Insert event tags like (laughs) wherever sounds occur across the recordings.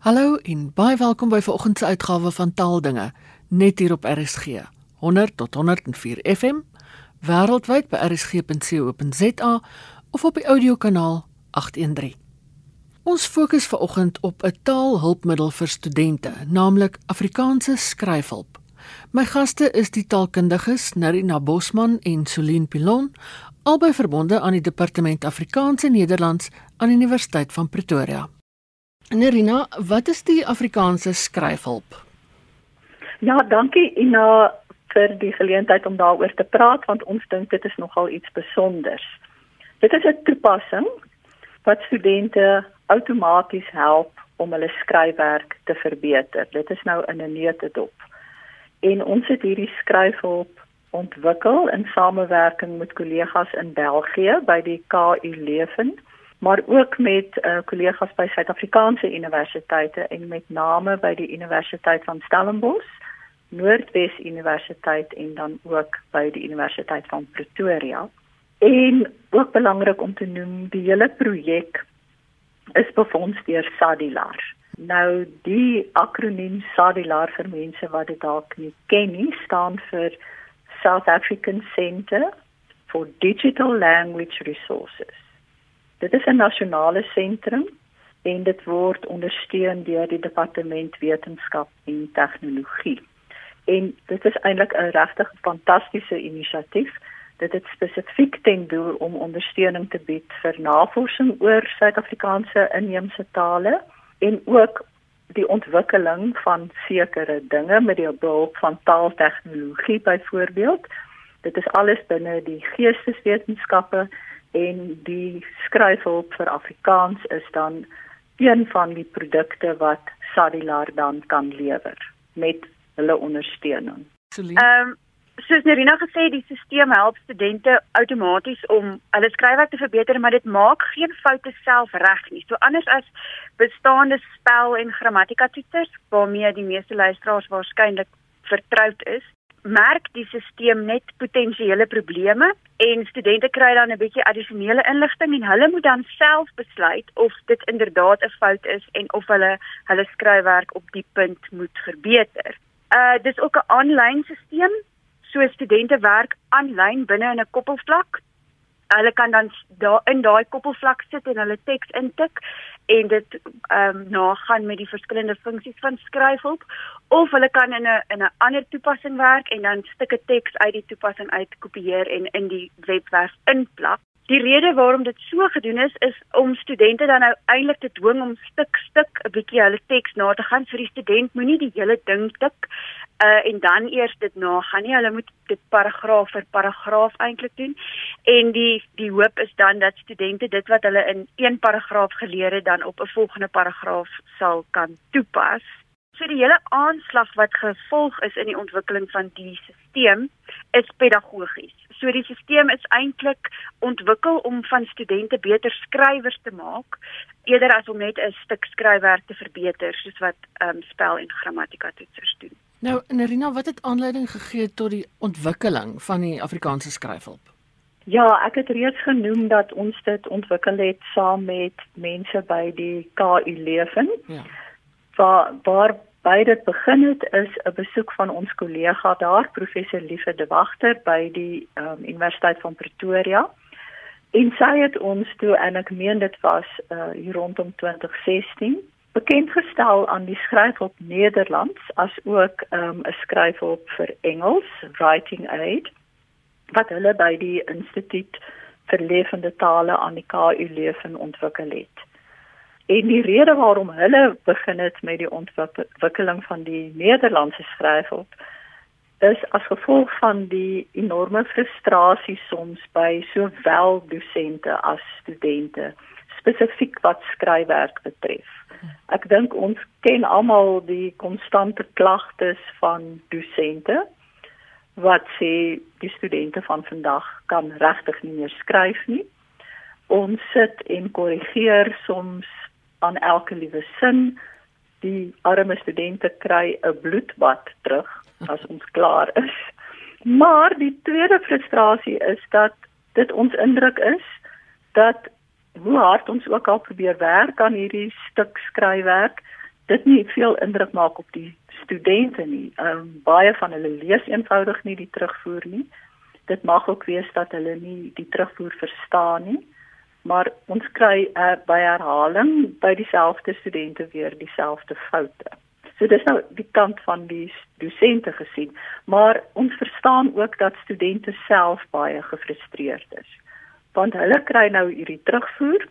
Hallo en baie welkom by vanoggend se uitgawe van Taaldinge net hier op RSG 100 tot 104 FM wêreldwyd by rsg.co.za of op die audiokanaal 813. Ons fokus vanoggend op 'n taalhulpmiddel vir studente, naamlik Afrikaanse skryfhulp. My gaste is die taalkundiges Narina Bosman en Celine Pilon, albei verbonde aan die Departement Afrikaans en Nederlands aan die Universiteit van Pretoria. Narina, wat is die Afrikaanse skryfhulp? Ja, dankie Ina vir die geleentheid om daaroor te praat want ons dink dit is nogal iets spesiaals. Dit is 'n toepassing wat studente outomaties help om hulle skryfwerk te verbeter. Dit is nou in 'n neutedop. En ons het hierdie skryfhulp ontwikkel in samewerking met kollegas in België by die KU Leuven, maar ook met uh, kollegas by Suid-Afrikaanse universiteite en met name by die Universiteit van Stellenbosch Noordwes Universiteit en dan ook by die Universiteit van Pretoria. En ook belangrik om te noem, die hele projek is befonds deur SADILAR. Nou die akroniem SADILAR vir mense wat dit dalk nie ken nie, staan vir South African Centre for Digital Language Resources. Dit is 'n nasionale sentrum en dit word ondersteun deur die Departement Wetenskap en Tegnologie en dit is eintlik 'n regtig fantastiese inisiatief. Dit het spesifiek ten doel om ondersteuning te bied vir navorsing oor Suid-Afrikaanse inheemse tale en ook die ontwikkeling van sekere dinge met die hulp van taaltegnologie byvoorbeeld. Dit is alles binne die geesteswetenskappe en die skryfhulp vir Afrikaans is dan een van die produkte wat Sadilar dan kan lewer met hulle ondersteuning. Ehm um, soos Nerina gesê die stelsel help studente outomaties om hulle skryfwerk te verbeter, maar dit maak geen foute self reg nie. So anders as bestaande spel en grammatika toetsers waarmee die meeste luisteraars waarskynlik vertroud is, merk die stelsel net potensiële probleme en studente kry dan 'n bietjie addisionele inligting en hulle moet dan self besluit of dit inderdaad 'n fout is en of hulle hulle skryfwerk op die punt moet verbeter. Uh dis ook 'n aanlyn stelsel. So studente werk aanlyn binne in 'n koppelvlak. Hulle kan dan daar in daai koppelvlak sit en hulle teks intik en dit ehm um, nagaan met die verskillende funksies van skryfhulp of hulle kan in 'n in 'n ander toepassing werk en dan stukke teks uit die toepassing uitkopieer en in die webwerf inplak. Die rede waarom dit so gedoen is is om studente dan nou eintlik te dwing om stuk stuk 'n bietjie hulle teks na te gaan. Vir die student moenie die hele ding tik uh en dan eers dit nagaan nie. Hulle moet dit paragraaf vir paragraaf eintlik doen. En die die hoop is dan dat studente dit wat hulle in een paragraaf geleer het dan op 'n volgende paragraaf sal kan toepas. So die hele aanslag wat gevolg is in die ontwikkeling van die stelsel is pedagogies So die stelsel is eintlik ontwikkel om van studente beter skrywers te maak eerder as om net 'n stuk skryfwerk te verbeter soos wat ehm um, spel en grammatika toetsers doen. Nou, Nerina, wat het aanleiding gegee tot die ontwikkeling van die Afrikaanse skryfhulp? Ja, ek het reeds genoem dat ons dit ontwikkel het saam met mense by die KU Leuven. Ja. Waar waar by dit begin het is 'n besoek van ons kollega daar professor Liefe de Wagter by die um, Universiteit van Pretoria. En sy het ons toe en ek meen dit was uh, hier rondom 2016 bekend gestel aan die skryfhulp Nederlands as ook um, 'n um, skryfhulp vir Engels, Writing Aid wat hulle by die Instituut vir Lewende Tale aan die KU Leuven ontwikkel het. En die rede waarom hulle begin het met die ontwikkeling van die Nederlandse skryfhulp is as gevolg van die enorme frustrasie soms by sowel dosente as studente spesifiek wat skryfwerk betref. Ek dink ons ken almal die konstante klagtes van dosente wat sê die studente van vandag kan regtig nie meer skryf nie. Ons sit en korrigeer soms aan elke liewe sin. Die arme studente kry 'n bloedbad terug as ons klaar is. Maar die tweede frustrasie is dat dit ons indruk is dat hoe hard ons ook al probeer werk aan hierdie stuk skryfwerk, dit nie veel indruk maak op die studente nie. Um, baie van hulle lees eenvoudig nie die terugvoer nie. Dit mag ook wees dat hulle nie die terugvoer verstaan nie. Maar ons kry uh, by herhaling by dieselfde studente weer dieselfde foute. So dis nou die kant van die dosente gesien, maar ons verstaan ook dat studente self baie gefrustreerd is. Want hulle kry nou hierdie terugvoer.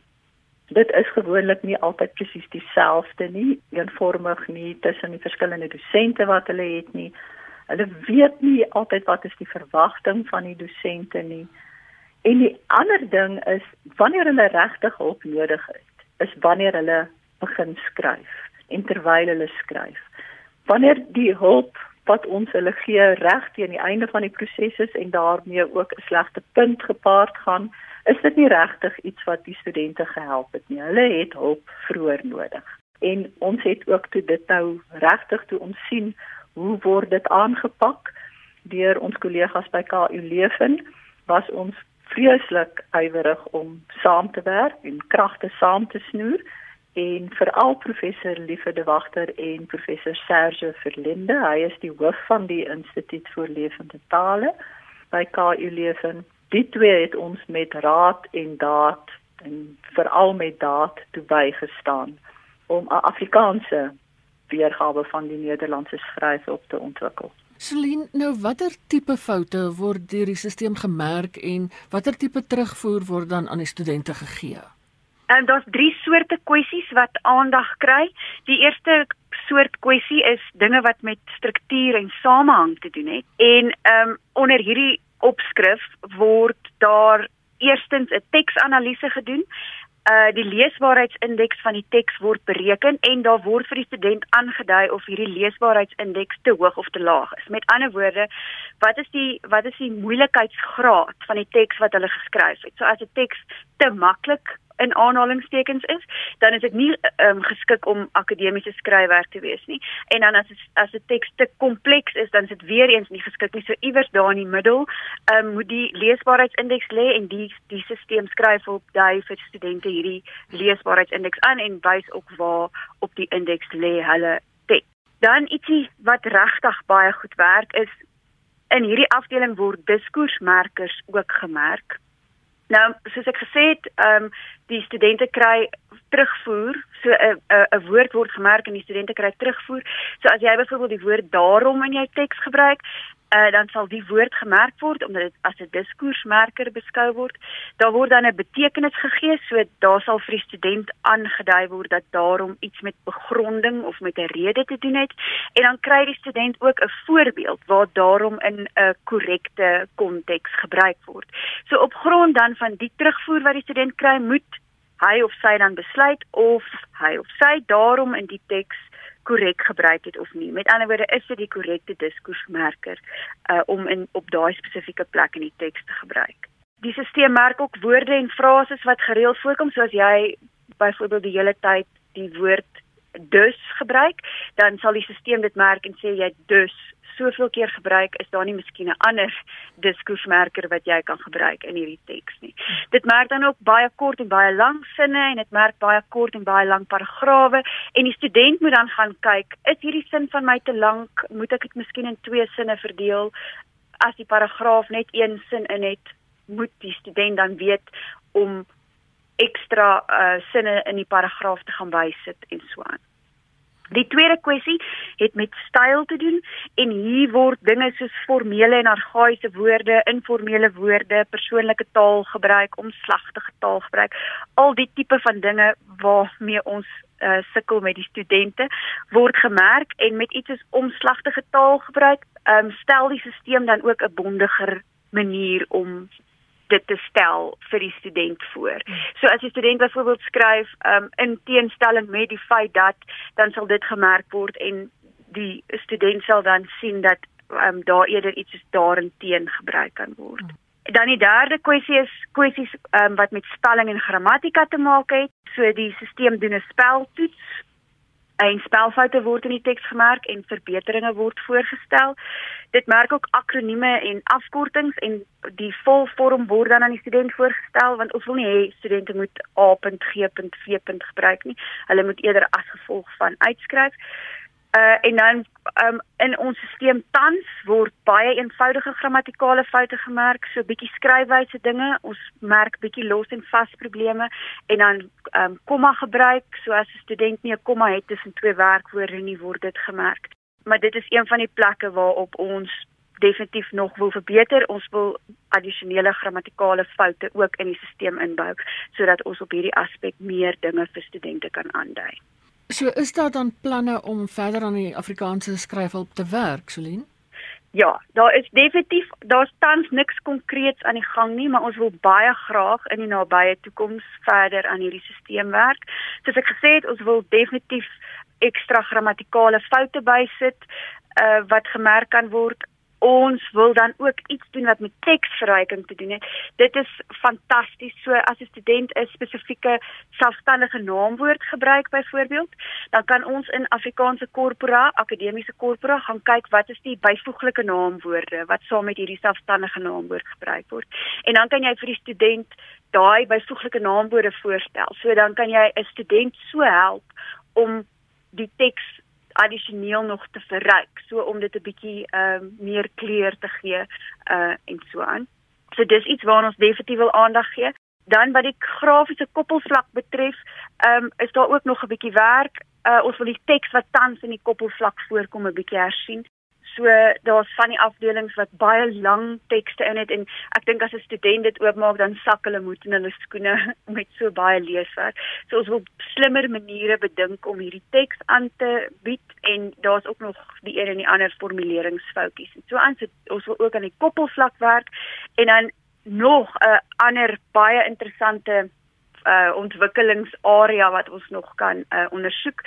Dit is gewoonlik nie altyd presies dieselfde nie, eenvormig nie tussen die verskillende dosente wat hulle het nie. Hulle weet nie altyd wat is die verwagting van die dosente nie. En die ander ding is wanneer hulle regtig hulp nodig het, is wanneer hulle begin skryf en terwyl hulle skryf. Wanneer die hulp wat ons hulle gee reg teen die einde van die proses is en daarmee ook 'n slegte punt gepaard gaan, is dit nie regtig iets wat die studente gehelp het nie. Hulle het hulp vroeër nodig. En ons het ook toe dit nou regtig toe ons sien hoe word dit aangepak deur ons kollegas by KU Leven was ons vreeslik ywerig om saam te werk en kragte saam te snoer en veral professor Liefe de Wagter en professor Serge Verlinde. Hy is die hoof van die Instituut vir Lewende Tale by KU Leuven. Die twee het ons met raad en daad en veral met daad toe bygestaan om 'n Afrikaanse weergawe van die Nederlandse skryf op te ontwikkel. Celine, nou watter tipe foute word deur die stelsel gemerk en watter tipe terugvoer word dan aan die studente gegee? En daar's drie soorte kwessies wat aandag kry. Die eerste soort kwessie is dinge wat met struktuur en samehang te doen het. En ehm um, onder hierdie opskrif word daar eerstens 'n teksanalise gedoen. Uh die leesbaarheidsindeks van die teks word bereken en daar word vir die student aangedui of hierdie leesbaarheidsindeks te hoog of te laag is. Met ander woorde, wat is die wat is die moeilikheidsgraad van die teks wat hulle geskryf het? So as 'n teks te maklik in aanhalingstekens is, dan is dit nie um, geskik om akademiese skryfwerk te wees nie. En dan as as 'n teks te kompleks is, dan is dit weer eens nie geskik nie. So iewers daar in die middel, um, moet die leesbaarheidsindeks lê en die die stelsel skryf op dui vir studente hierdie leesbaarheidsindeks aan en wys ook waar op die indeks lê hulle teks. Dan ietsie wat regtig baie goed werk is in hierdie afdeling word diskoersmerkers ook gemerk. Nou, soos ek gesê het, ehm um, die studente kry terugvoer, so 'n 'n 'n woord word gemerk en die studente kry terugvoer. So as jy byvoorbeeld die woord daarom in jou teks gebruik, uh, dan sal die woord gemerk word omdat dit as 'n diskoersmerker beskou word. Daar word dan 'n betekenis gegee, so daar sal vir die student aangedui word dat daarom iets met begronding of met 'n rede te doen het en dan kry die student ook 'n voorbeeld waar daarom in 'n korrekte konteks gebruik word. So op grond dan van die terugvoer wat die student kry, moet hy of sy dan besluit of hy of sy daarom in die teks korrek gebruik het of nie. Met ander woorde, is dit die korrekte diskoersmerker uh om in op daai spesifieke plek in die teks te gebruik. Die stelsel merk ook woorde en frases wat gereeld voorkom, soos jy byvoorbeeld die hele tyd die woord dus gebruik, dan sal die stelsel dit merk en sê jy dus soveel keer gebruik, is daar nie miskien 'n ander diskoersmerker wat jy kan gebruik in hierdie teks nie. Dit merk dan ook baie kort en baie lang sinne en dit merk baie kort en baie lang paragrawe en die student moet dan gaan kyk, is hierdie sin van my te lank? Moet ek dit miskien in twee sinne verdeel? As die paragraaf net een sin in het, moet die student dan weet om ekstra uh, sinne in die paragraaf te gaan bysit en so aan. Die tweede kwessie het met styl te doen en hier word dinge soos formele en argaïese woorde, informele woorde, persoonlike taal gebruik, omslagtige taal gebruik, al die tipe van dinge waarmee ons uh, sukkel met die studente word gemerk en met iets soos omslagtige taal gebruik, um, stel die stelsel dan ook 'n bondiger manier om dit te stel vir die student voor. So as die student byvoorbeeld skryf um, in teenstelling met die feit dat dan sal dit gemerk word en die student sal dan sien dat um, daar eerder iets soos daarin teen gebruik kan word. Dan die derde kwessie is kwessies um, wat met spelling en grammatika te maak het. So die stelsel doen 'n speltoets en spelfoute word in die teks gemerk en verbeteringe word voorgestel. Dit merk ook akronieme en afkortings en die volvorm word dan aan die student voorgestel want ons wil nie hê studente moet A.G.V. gebruik nie. Hulle moet eerder as gevolg van uitskryf. Uh en dan um, in ons stelsel tans word baie eenvoudige grammatikale foute gemerk, so bietjie skryfwyse dinge. Ons merk bietjie los en vas probleme en dan um komma gebruik, so as 'n student nie 'n komma het tussen twee werkwoorde nie, word dit gemerk. Maar dit is een van die plekke waarop ons definitief nog wil verbeter. Ons wil addisionele grammatikale foute ook in die stelsel inbou sodat ons op hierdie aspek meer dinge vir studente kan aandui. So is daar dan planne om verder aan die Afrikaanse skryfhulp te werk, Celine? Ja, daar is definitief daar's tans niks konkreets aan die gang nie, maar ons wil baie graag in die nabye toekoms verder aan hierdie stelsel werk. Soos ek gesê het, ons wil definitief ekstra grammatikale foute bysit uh wat gemerk kan word ons wil dan ook iets doen wat met teksverryking te doen het. Dit is fantasties. So as 'n student 'n spesifieke selfstandige naamwoord gebruik byvoorbeeld, dan kan ons in Afrikaanse korpora, akademiese korpora gaan kyk wat is die byvoeglike naamwoorde wat saam met hierdie selfstandige naamwoord gebruik word. En dan kan jy vir die student daai byvoeglike naamwoorde voorstel. So dan kan jy 'n student so help om die teks addisioneel nog te verryk so om dit 'n bietjie ehm uh, meer kleur te gee uh en so aan. So dis iets waarna ons definitief wil aandag gee. Dan wat die grafiese koppelvlak betref, ehm um, is daar ook nog 'n bietjie werk. Uh ons wil die teks wat tans in die koppelvlak voorkom 'n bietjie hersien. So daar's van die afdelings wat baie lang tekste in het en ek dink as 'n student dit oopmaak dan sak hulle moet in hulle skoene (laughs) met so baie leeswerk. So ons wil slimmer maniere bedink om hierdie teks aan te bied en daar's ook nog die een en die ander formuleringsfoutjies. En so aan so ons wil ook aan die koppelvlak werk en dan nog 'n ander baie interessante uh ontwikkelingsarea wat ons nog kan uh ondersoek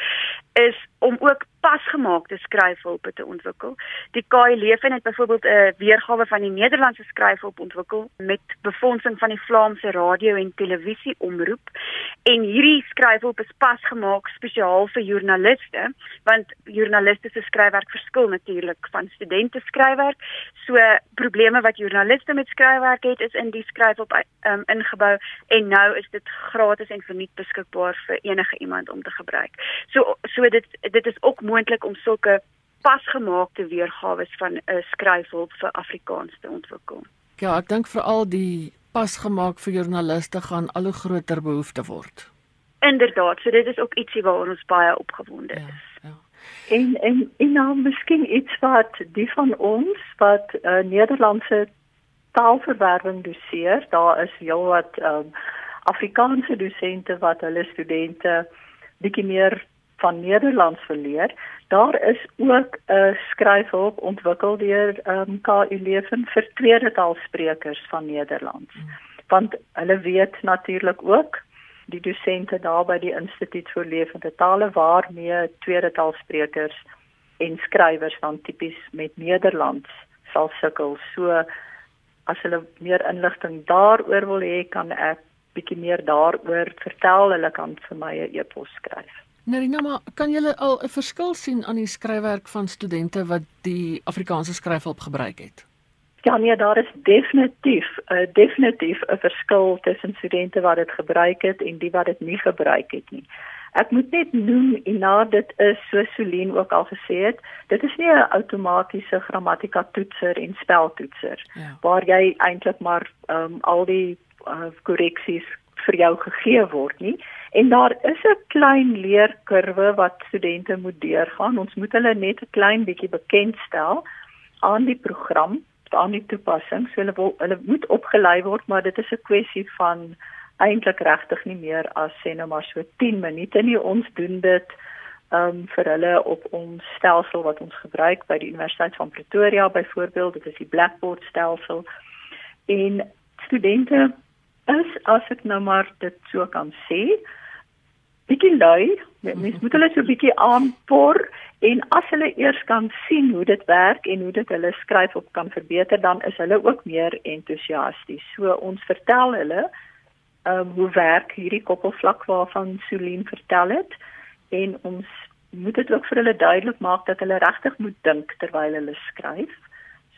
is om ook pasgemaakte skryfhulpe te ontwikkel. Die KI Leven het byvoorbeeld 'n weergawe van die Nederlandse skryfhulp ontwikkel met befondsing van die Vlaamse radio en televisie omroep. En hierdie skryfhulp is pasgemaak spesiaal vir joernaliste, want joernaliste se skryfwerk verskil natuurlik van studente skryfwerk. So probleme wat joernaliste met skryfwerk het, is in die skryfhulp um, ingebou en nou is dit gratis en verniet beskikbaar vir enige iemand om te gebruik. So so dit dit is ook moontlik om sulke pasgemaakte weergawe van 'n uh, skryfhulp vir Afrikaans te ontwikkel. Ja, ek dink veral die pasgemaak vir joernaliste gaan al hoe groter behoefte word. Inderdaad, so dit is ook ietsie waaroor ons baie opgewonde ja, is. Ja, ja. En en en nou miskien iets wat die van ons wat uh, Nederlandse taalverwerwing doseer, daar is heelwat um, Afrikaanse dosente wat hulle studente bietjie meer van Nederlands verleer. Daar is ook 'n skryfhulp ontwikkel deur ehm um, KU Leven vir tweede taalsprekers van Nederlands. Want hulle weet natuurlik ook die dosente daar by die Instituut vir Lewende Tale waarmee tweede taalsprekers en skrywers dan tipies met Nederlands sal sukkel. So as hulle meer inligting daaroor wil hê, kan ek bietjie meer daaroor vertel. Hulle kan vir my 'n e-pos skryf. Nerina, maar kan jy al 'n verskil sien aan die skryfwerk van studente wat die Afrikaanse skryfhulp gebruik het? Ja, nee, daar is definitief 'n uh, definitief 'n verskil tussen studente wat dit gebruik het en die wat dit nie gebruik het nie. Ek moet net noem en nou dit is so Solien ook al gesê het, dit is nie 'n outomatiese grammatika toetser en speltoetser ja. waar jy eintlik maar um, al die uh, korreksies vir jou gegee word nie. En daar is 'n klein leerkurwe wat studente moet deurgaan. Ons moet hulle net 'n klein bietjie bekendstel aan die program, aan die toepassing. So hulle wil, hulle moet opgelei word, maar dit is 'n kwessie van eintlik regtig nie meer as sê nou maar so 10 minute nie. Ons doen dit ehm um, vir hulle op ons stelsel wat ons gebruik by die Universiteit van Pretoria byvoorbeeld. Dit is die Blackboard stelsel. En studente is as ek nou maar dit so kan sê, bietjie lui. Mens moet hulle so bietjie aanpoor en as hulle eers kan sien hoe dit werk en hoe dit hulle skryf op kan verbeter, dan is hulle ook meer entoesiasties. So ons vertel hulle ehm um, hoe werk hierdie koppelvlak waarvan Celine vertel het en ons moet dit ook vir hulle duidelik maak dat hulle regtig moet dink terwyl hulle skryf.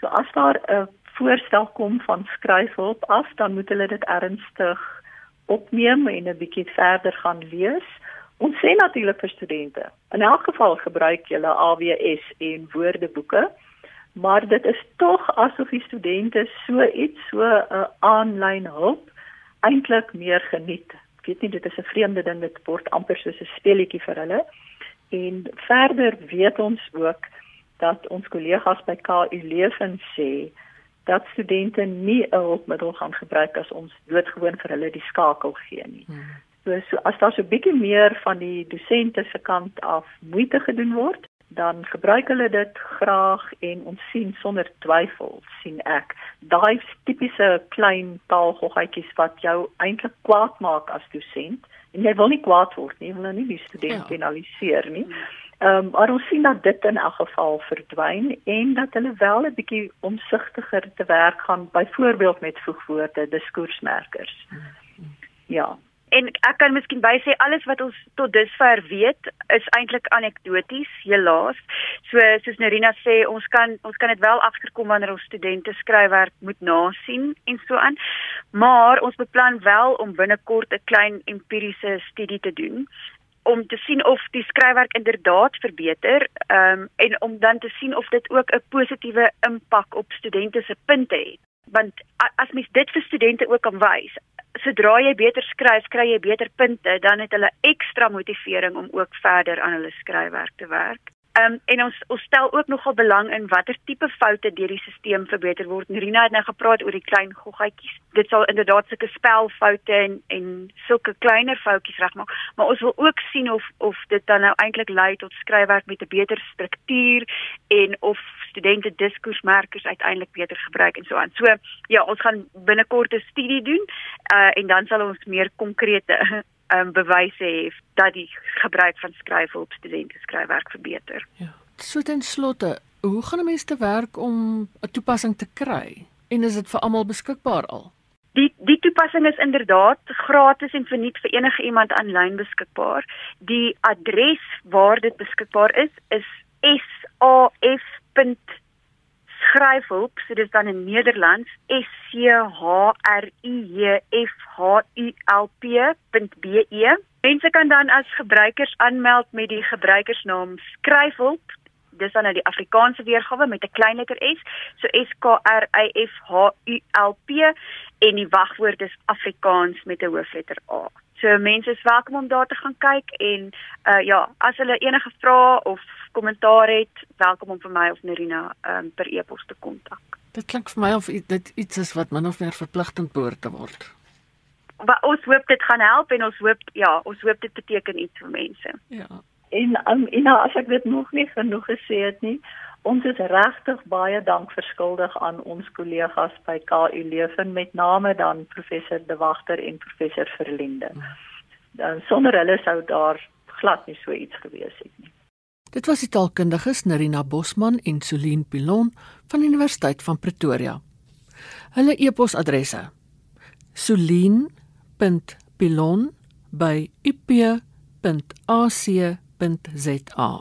So as daar 'n voorstel kom van skryfhulp af, dan moet hulle dit ernstig opneem en 'n bietjie verder gaan lees. Ons sê natuurlik vir studente, in elk geval gebruik julle AWS en woordeboeke, maar dit is tog asof die studente so iets so 'n aanlyn hulp eintlik meer geniet. Ek weet nie dit is 'n vreemde ding dit word amper soos 'n speletjie vir hulle. En verder weet ons ook dat ons kollegas by KU Leuven sê dat studente nie 'n hulpmiddel gaan gebruik as ons doodgewoon vir hulle die skakel gee nie. Hmm. So, so as daar so 'n bietjie meer van die dosente se kant af moeite gedoen word, dan gebruik hulle dit graag en ons sien sonder twyfel sien ek daai tipiese klein taalgoggetjies wat jou eintlik kwaad maak as dosent en jy wil nie kwaad word nie, jy wil nou nie die student ja. penaliseer nie. Hmm Ehm um, maar ons sien dat dit in elk geval verdwyn en dat hulle wel 'n bietjie omsigtiger te werk gaan byvoorbeeld met voegwoorde, diskoersmerkers. Ja. En ek kan miskien bysê alles wat ons tot dusver weet is eintlik anekdoties, helaas. So soos Nerina sê, ons kan ons kan dit wel agterkom wanneer ons studente skryfwerk moet nasien en so aan. Maar ons beplan wel om binnekort 'n klein empiriese studie te doen om te sien of die skryfwerk inderdaad verbeter um, en om dan te sien of dit ook 'n positiewe impak op studente se punte het. Want as mens dit vir studente ook kan wys sodra jy beter skryf kry jy beter punte dan het hulle ekstra motivering om ook verder aan hulle skryfwerk te werk Ehm um, en ons ons stel ook nogal belang in watter tipe foute deur die stelsel verbeter word. Rina het nou gepraat oor die klein goggetjies. Dit sal inderdaad sulke spelfoute en en sulke kleiner foutjies regmaak, maar ons wil ook sien of of dit dan nou eintlik lei tot skryfwerk met 'n beter struktuur en of studente diskoersmerkers uiteindelik beter gebruik en so aan. So ja, ons gaan binnekort 'n studie doen uh en dan sal ons meer konkrete um, bewyse het dat die gebruik van skryfhulp studente skryfwerk verbeter. Ja. So ten slotte, hoe gaan 'n mens te werk om 'n toepassing te kry? En is dit vir almal beskikbaar al? Die die toepassing is inderdaad gratis en verniet vir enige iemand aanlyn beskikbaar. Die adres waar dit beskikbaar is is saf.skryfhulp, so dit is dan in Nederlands S C H R I J F H U L P.be. Mense kan dan as gebruikers aanmeld met die gebruikersnaam Skryfhulp. Dis dan nou die Afrikaanse weergawe met 'n klein letter S, so S K R I F H U L P en die wagwoord is Afrikaans met 'n hoofletter A. So mense is welkom om daar te gaan kyk en uh ja, as hulle enige vrae of kommentaar het, welkom om vir my of Nerina um, per e-pos te kontak. Dit klink vir my of dit iets is wat min of meer verpligtend behoort te word. Maar ons hoop dit gaan help en ons hoop ja, ons hoop dit beteken iets vir mense. Ja. En um, en nou, as ek dit nog nie genoeg gesê het nie, ons is regtig baie dank verskuldig aan ons kollegas by KU Leuven met name dan professor De Wagter en professor Verlinde. Dan sonder hulle sou daar glad nie so iets gewees het nie. Dit was die taalkundiges Nerina Bosman en Celine Pilon van Universiteit van Pretoria. Hulle e-posadresse: celine.pilon@up.ac.za.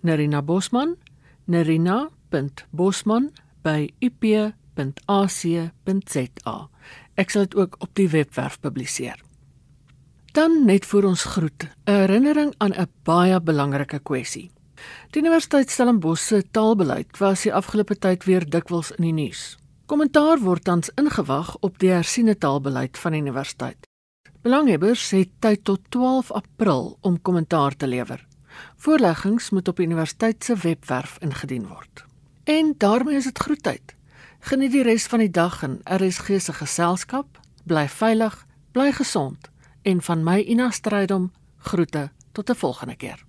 Nerina Bosman: nerina.bosman@up.ac.za. Ek sal dit ook op die webwerf publiseer. Dan net vir ons groet, 'n herinnering aan 'n baie belangrike kwessie. Die Universiteit Stellenbosch se taalbeleid was die afgelope tyd weer dikwels in die nuus. Kommentaar word tans ingewag op die hersiene taalbeleid van die universiteit. Belanghebbers het tyd tot 12 April om kommentaar te lewer. Voorleggings moet op die universiteit se webwerf ingedien word. En daarmee is dit groetyd. Geniet die res van die dag in RSG se geselskap. Bly veilig, bly gesond en van my Ina Strydom groete tot 'n volgende keer.